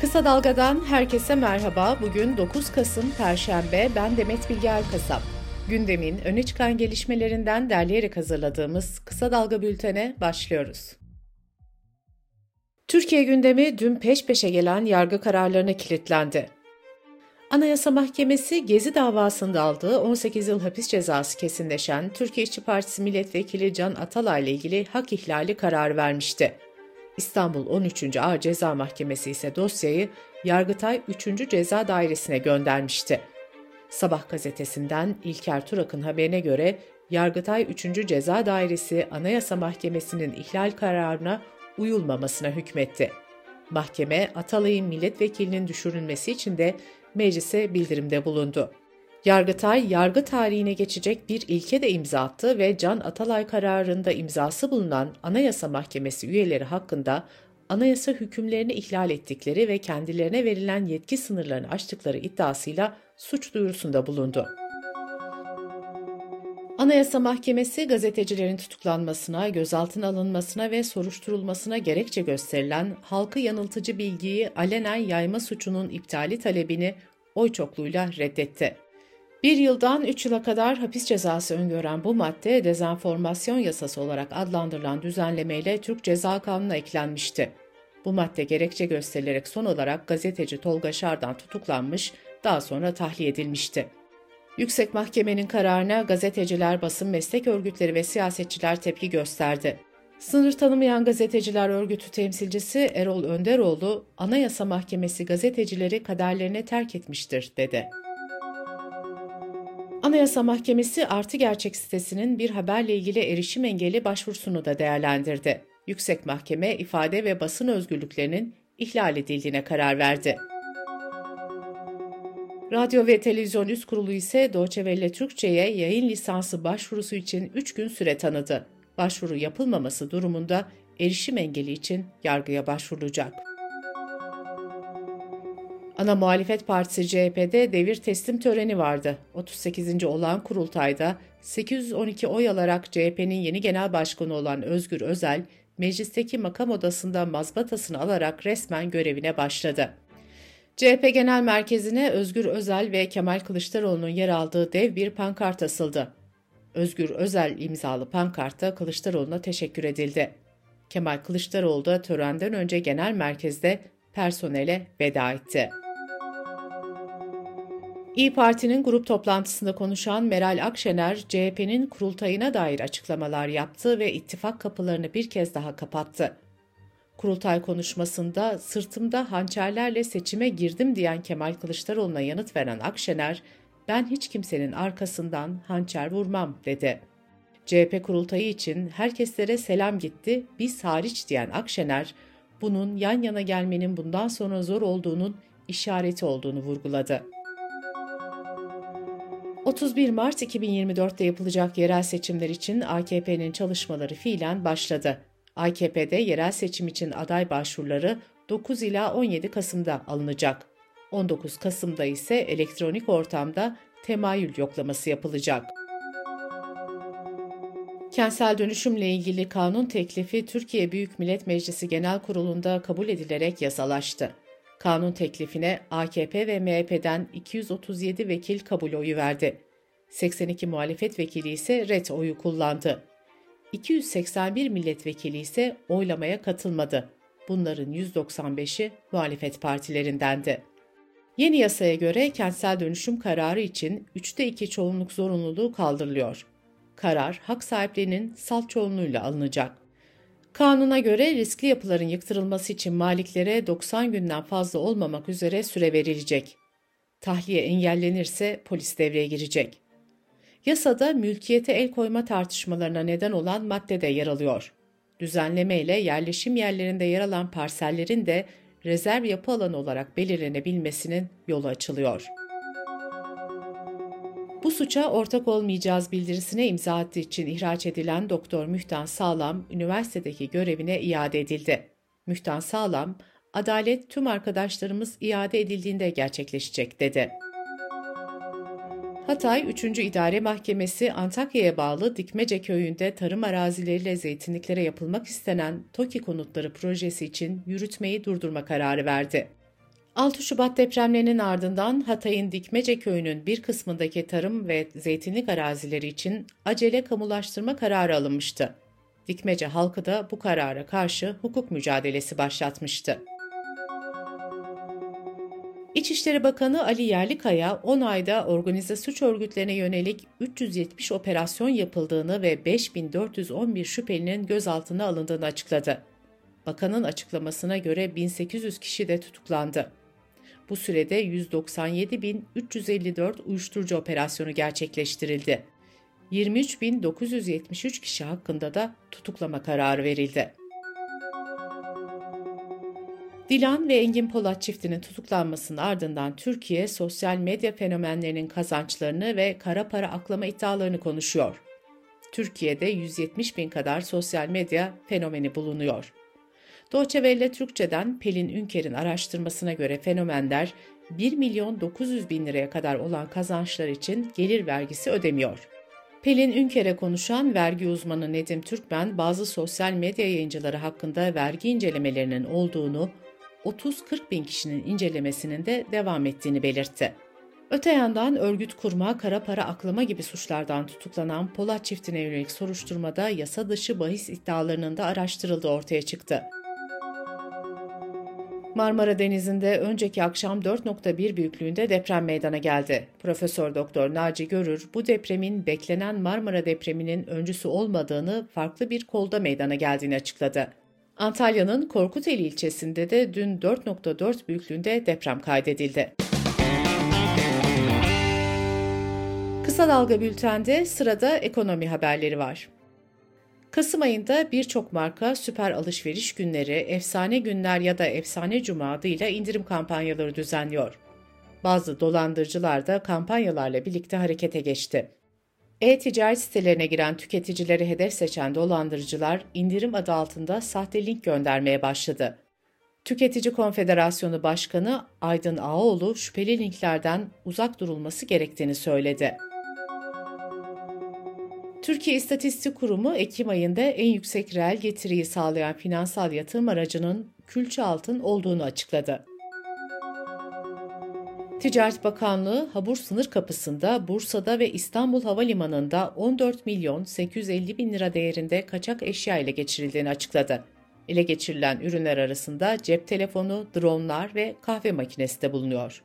Kısa Dalga'dan herkese merhaba. Bugün 9 Kasım Perşembe. Ben Demet Bilge Erkasap. Gündemin öne çıkan gelişmelerinden derleyerek hazırladığımız Kısa Dalga bültene başlıyoruz. Türkiye gündemi dün peş peşe gelen yargı kararlarına kilitlendi. Anayasa Mahkemesi Gezi davasında aldığı 18 yıl hapis cezası kesinleşen Türkiye İşçi Partisi Milletvekili Can Atalay ile ilgili hak ihlali kararı vermişti. İstanbul 13. Ağır Ceza Mahkemesi ise dosyayı Yargıtay 3. Ceza Dairesi'ne göndermişti. Sabah gazetesinden İlker Turak'ın haberine göre Yargıtay 3. Ceza Dairesi Anayasa Mahkemesi'nin ihlal kararına uyulmamasına hükmetti. Mahkeme Atalay'ın milletvekilinin düşürülmesi için de meclise bildirimde bulundu. Yargıtay, yargı tarihine geçecek bir ilke de imza attı ve Can Atalay kararında imzası bulunan Anayasa Mahkemesi üyeleri hakkında anayasa hükümlerini ihlal ettikleri ve kendilerine verilen yetki sınırlarını aştıkları iddiasıyla suç duyurusunda bulundu. Anayasa Mahkemesi gazetecilerin tutuklanmasına, gözaltına alınmasına ve soruşturulmasına gerekçe gösterilen halkı yanıltıcı bilgiyi alenen yayma suçunun iptali talebini oy çokluğuyla reddetti. Bir yıldan üç yıla kadar hapis cezası öngören bu madde dezenformasyon yasası olarak adlandırılan düzenlemeyle Türk Ceza Kanunu'na eklenmişti. Bu madde gerekçe gösterilerek son olarak gazeteci Tolga Şardan tutuklanmış, daha sonra tahliye edilmişti. Yüksek Mahkemenin kararına gazeteciler, basın meslek örgütleri ve siyasetçiler tepki gösterdi. Sınır tanımayan gazeteciler örgütü temsilcisi Erol Önderoğlu, Anayasa Mahkemesi gazetecileri kaderlerine terk etmiştir, dedi. Anayasa Mahkemesi Artı Gerçek sitesinin bir haberle ilgili erişim engeli başvurusunu da değerlendirdi. Yüksek Mahkeme ifade ve basın özgürlüklerinin ihlal edildiğine karar verdi. Radyo ve Televizyon Üst Kurulu ise Deutsche Türkçe'ye yayın lisansı başvurusu için 3 gün süre tanıdı. Başvuru yapılmaması durumunda erişim engeli için yargıya başvurulacak. Ana muhalefet partisi CHP'de devir teslim töreni vardı. 38. olan kurultayda 812 oy alarak CHP'nin yeni genel başkanı olan Özgür Özel, meclisteki makam odasında mazbatasını alarak resmen görevine başladı. CHP Genel Merkezi'ne Özgür Özel ve Kemal Kılıçdaroğlu'nun yer aldığı dev bir pankart asıldı. Özgür Özel imzalı pankartta Kılıçdaroğlu'na teşekkür edildi. Kemal Kılıçdaroğlu da törenden önce genel merkezde personele veda etti. İyi Parti'nin grup toplantısında konuşan Meral Akşener, CHP'nin kurultayına dair açıklamalar yaptı ve ittifak kapılarını bir kez daha kapattı. Kurultay konuşmasında sırtımda hançerlerle seçime girdim diyen Kemal Kılıçdaroğlu'na yanıt veren Akşener, ben hiç kimsenin arkasından hançer vurmam dedi. CHP kurultayı için herkeslere selam gitti, biz hariç diyen Akşener, bunun yan yana gelmenin bundan sonra zor olduğunun işareti olduğunu vurguladı. 31 Mart 2024'te yapılacak yerel seçimler için AKP'nin çalışmaları fiilen başladı. AKP'de yerel seçim için aday başvuruları 9 ila 17 Kasım'da alınacak. 19 Kasım'da ise elektronik ortamda temayül yoklaması yapılacak. Kentsel dönüşümle ilgili kanun teklifi Türkiye Büyük Millet Meclisi Genel Kurulu'nda kabul edilerek yasalaştı. Kanun teklifine AKP ve MHP'den 237 vekil kabul oyu verdi. 82 muhalefet vekili ise ret oyu kullandı. 281 milletvekili ise oylamaya katılmadı. Bunların 195'i muhalefet partilerindendi. Yeni yasaya göre kentsel dönüşüm kararı için 3'te 2 çoğunluk zorunluluğu kaldırılıyor. Karar hak sahiplerinin salt çoğunluğuyla alınacak. Kanuna göre riskli yapıların yıktırılması için maliklere 90 günden fazla olmamak üzere süre verilecek. Tahliye engellenirse polis devreye girecek. Yasada mülkiyete el koyma tartışmalarına neden olan madde de yer alıyor. Düzenleme ile yerleşim yerlerinde yer alan parsellerin de rezerv yapı alanı olarak belirlenebilmesinin yolu açılıyor. Bu suça ortak olmayacağız bildirisine imza attığı için ihraç edilen Doktor Mühtan Sağlam, üniversitedeki görevine iade edildi. Mühtan Sağlam, adalet tüm arkadaşlarımız iade edildiğinde gerçekleşecek dedi. Hatay 3. İdare Mahkemesi Antakya'ya bağlı Dikmece köyünde tarım arazileriyle zeytinliklere yapılmak istenen TOKİ konutları projesi için yürütmeyi durdurma kararı verdi. 6 Şubat depremlerinin ardından Hatay'ın Dikmece köyünün bir kısmındaki tarım ve zeytinlik arazileri için acele kamulaştırma kararı alınmıştı. Dikmece halkı da bu karara karşı hukuk mücadelesi başlatmıştı. İçişleri Bakanı Ali Yerlikaya 10 ayda organize suç örgütlerine yönelik 370 operasyon yapıldığını ve 5411 şüphelinin gözaltına alındığını açıkladı. Bakanın açıklamasına göre 1800 kişi de tutuklandı. Bu sürede 197.354 uyuşturucu operasyonu gerçekleştirildi. 23.973 kişi hakkında da tutuklama kararı verildi. Dilan ve Engin Polat çiftinin tutuklanmasının ardından Türkiye sosyal medya fenomenlerinin kazançlarını ve kara para aklama iddialarını konuşuyor. Türkiye'de 170 bin kadar sosyal medya fenomeni bulunuyor. Welle Türkçe'den Pelin Ünker'in araştırmasına göre fenomenler 1 milyon 900 bin liraya kadar olan kazançlar için gelir vergisi ödemiyor. Pelin Ünker'e konuşan vergi uzmanı Nedim Türkmen bazı sosyal medya yayıncıları hakkında vergi incelemelerinin olduğunu, 30-40 bin kişinin incelemesinin de devam ettiğini belirtti. Öte yandan örgüt kurma, kara para aklama gibi suçlardan tutuklanan Polat çiftine yönelik soruşturmada yasa dışı bahis iddialarının da araştırıldığı ortaya çıktı. Marmara Denizi'nde önceki akşam 4.1 büyüklüğünde deprem meydana geldi. Profesör Doktor Naci Görür bu depremin beklenen Marmara depreminin öncüsü olmadığını, farklı bir kolda meydana geldiğini açıkladı. Antalya'nın Korkuteli ilçesinde de dün 4.4 büyüklüğünde deprem kaydedildi. Kısa Dalga Bülten'de sırada ekonomi haberleri var. Kasım ayında birçok marka süper alışveriş günleri, efsane günler ya da efsane cuma adıyla indirim kampanyaları düzenliyor. Bazı dolandırıcılar da kampanyalarla birlikte harekete geçti. E-ticaret sitelerine giren tüketicileri hedef seçen dolandırıcılar indirim adı altında sahte link göndermeye başladı. Tüketici Konfederasyonu Başkanı Aydın Ağoğlu şüpheli linklerden uzak durulması gerektiğini söyledi. Türkiye İstatistik Kurumu Ekim ayında en yüksek reel getiriyi sağlayan finansal yatırım aracının külçe altın olduğunu açıkladı. Ticaret Bakanlığı Habur sınır kapısında Bursa'da ve İstanbul Havalimanı'nda 14 milyon 850 bin lira değerinde kaçak eşya ile geçirildiğini açıkladı. Ele geçirilen ürünler arasında cep telefonu, dronlar ve kahve makinesi de bulunuyor.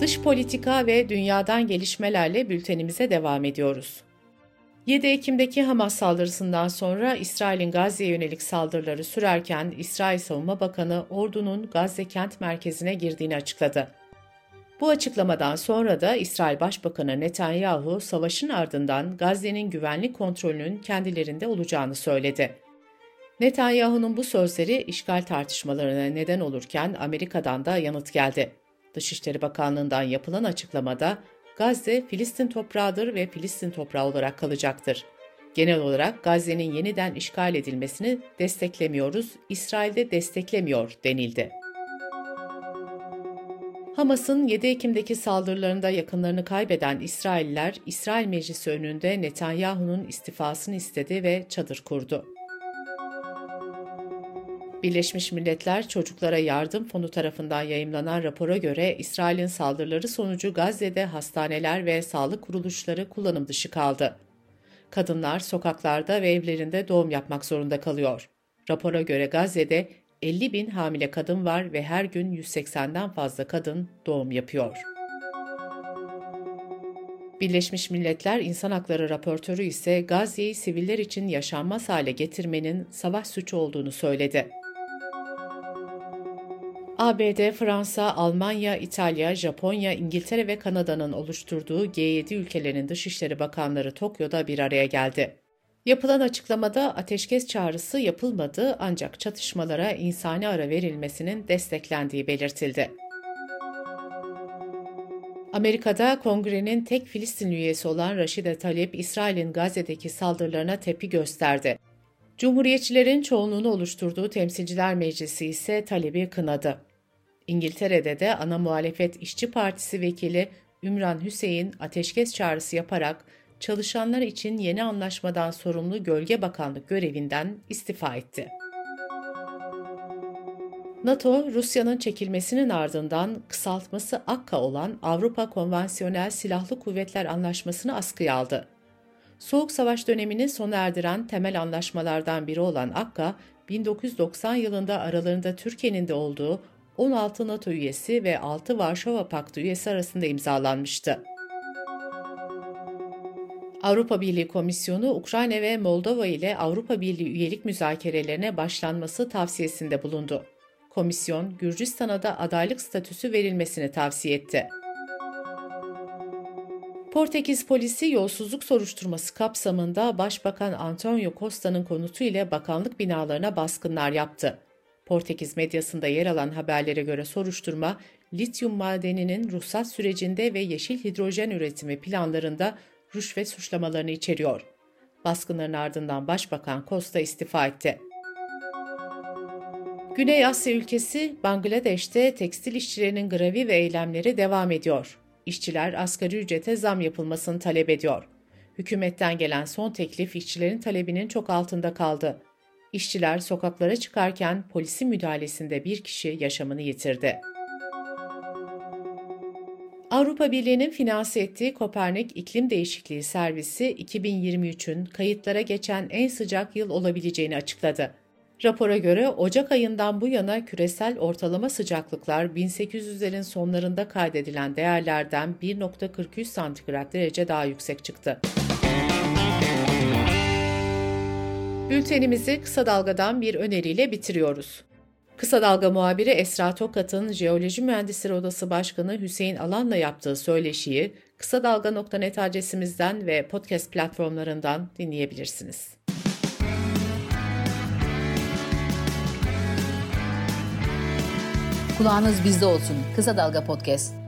Dış politika ve dünyadan gelişmelerle bültenimize devam ediyoruz. 7 Ekim'deki Hamas saldırısından sonra İsrail'in Gazze'ye yönelik saldırıları sürerken İsrail Savunma Bakanı ordunun Gazze kent merkezine girdiğini açıkladı. Bu açıklamadan sonra da İsrail Başbakanı Netanyahu savaşın ardından Gazze'nin güvenlik kontrolünün kendilerinde olacağını söyledi. Netanyahu'nun bu sözleri işgal tartışmalarına neden olurken Amerika'dan da yanıt geldi. Dışişleri Bakanlığı'ndan yapılan açıklamada Gazze Filistin toprağıdır ve Filistin toprağı olarak kalacaktır. Genel olarak Gazze'nin yeniden işgal edilmesini desteklemiyoruz, İsrail'de desteklemiyor denildi. Hamas'ın 7 Ekim'deki saldırılarında yakınlarını kaybeden İsrailler, İsrail Meclisi önünde Netanyahu'nun istifasını istedi ve çadır kurdu. Birleşmiş Milletler Çocuklara Yardım Fonu tarafından yayımlanan rapora göre İsrail'in saldırıları sonucu Gazze'de hastaneler ve sağlık kuruluşları kullanım dışı kaldı. Kadınlar sokaklarda ve evlerinde doğum yapmak zorunda kalıyor. Rapora göre Gazze'de 50 bin hamile kadın var ve her gün 180'den fazla kadın doğum yapıyor. Birleşmiş Milletler İnsan Hakları Raportörü ise Gazze'yi siviller için yaşanmaz hale getirmenin savaş suçu olduğunu söyledi. ABD, Fransa, Almanya, İtalya, Japonya, İngiltere ve Kanada'nın oluşturduğu G7 ülkelerin dışişleri bakanları Tokyo'da bir araya geldi. Yapılan açıklamada ateşkes çağrısı yapılmadı ancak çatışmalara insani ara verilmesinin desteklendiği belirtildi. Amerika'da kongrenin tek Filistin üyesi olan Raşide Talip, İsrail'in Gazze'deki saldırılarına tepki gösterdi. Cumhuriyetçilerin çoğunluğunu oluşturduğu Temsilciler Meclisi ise talebi kınadı. İngiltere'de de ana muhalefet İşçi Partisi vekili Ümran Hüseyin ateşkes çağrısı yaparak çalışanlar için yeni anlaşmadan sorumlu Gölge Bakanlık görevinden istifa etti. NATO, Rusya'nın çekilmesinin ardından kısaltması akka olan Avrupa Konvansiyonel Silahlı Kuvvetler Anlaşması'nı askıya aldı. Soğuk Savaş dönemini sona erdiren temel anlaşmalardan biri olan akka, 1990 yılında aralarında Türkiye'nin de olduğu 16 NATO üyesi ve 6 Varşova Paktı üyesi arasında imzalanmıştı. Avrupa Birliği Komisyonu, Ukrayna ve Moldova ile Avrupa Birliği üyelik müzakerelerine başlanması tavsiyesinde bulundu. Komisyon, Gürcistan'a da adaylık statüsü verilmesini tavsiye etti. Portekiz polisi yolsuzluk soruşturması kapsamında Başbakan Antonio Costa'nın konutu ile bakanlık binalarına baskınlar yaptı. Portekiz medyasında yer alan haberlere göre soruşturma, lityum madeninin ruhsat sürecinde ve yeşil hidrojen üretimi planlarında rüşvet suçlamalarını içeriyor. Baskınların ardından Başbakan Costa istifa etti. Güney Asya ülkesi Bangladeş'te tekstil işçilerinin grevi ve eylemleri devam ediyor. İşçiler asgari ücrete zam yapılmasını talep ediyor. Hükümetten gelen son teklif işçilerin talebinin çok altında kaldı. İşçiler sokaklara çıkarken polisin müdahalesinde bir kişi yaşamını yitirdi. Avrupa Birliği'nin finanse ettiği Kopernik İklim Değişikliği Servisi 2023'ün kayıtlara geçen en sıcak yıl olabileceğini açıkladı. Rapora göre Ocak ayından bu yana küresel ortalama sıcaklıklar 1800'lerin sonlarında kaydedilen değerlerden 1.43 santigrat derece daha yüksek çıktı. Bültenimizi kısa dalgadan bir öneriyle bitiriyoruz. Kısa Dalga muhabiri Esra Tokat'ın Jeoloji Mühendisleri Odası Başkanı Hüseyin Alan'la yaptığı söyleşiyi kısa dalga.net adresimizden ve podcast platformlarından dinleyebilirsiniz. Kulağınız bizde olsun. Kısa Dalga Podcast.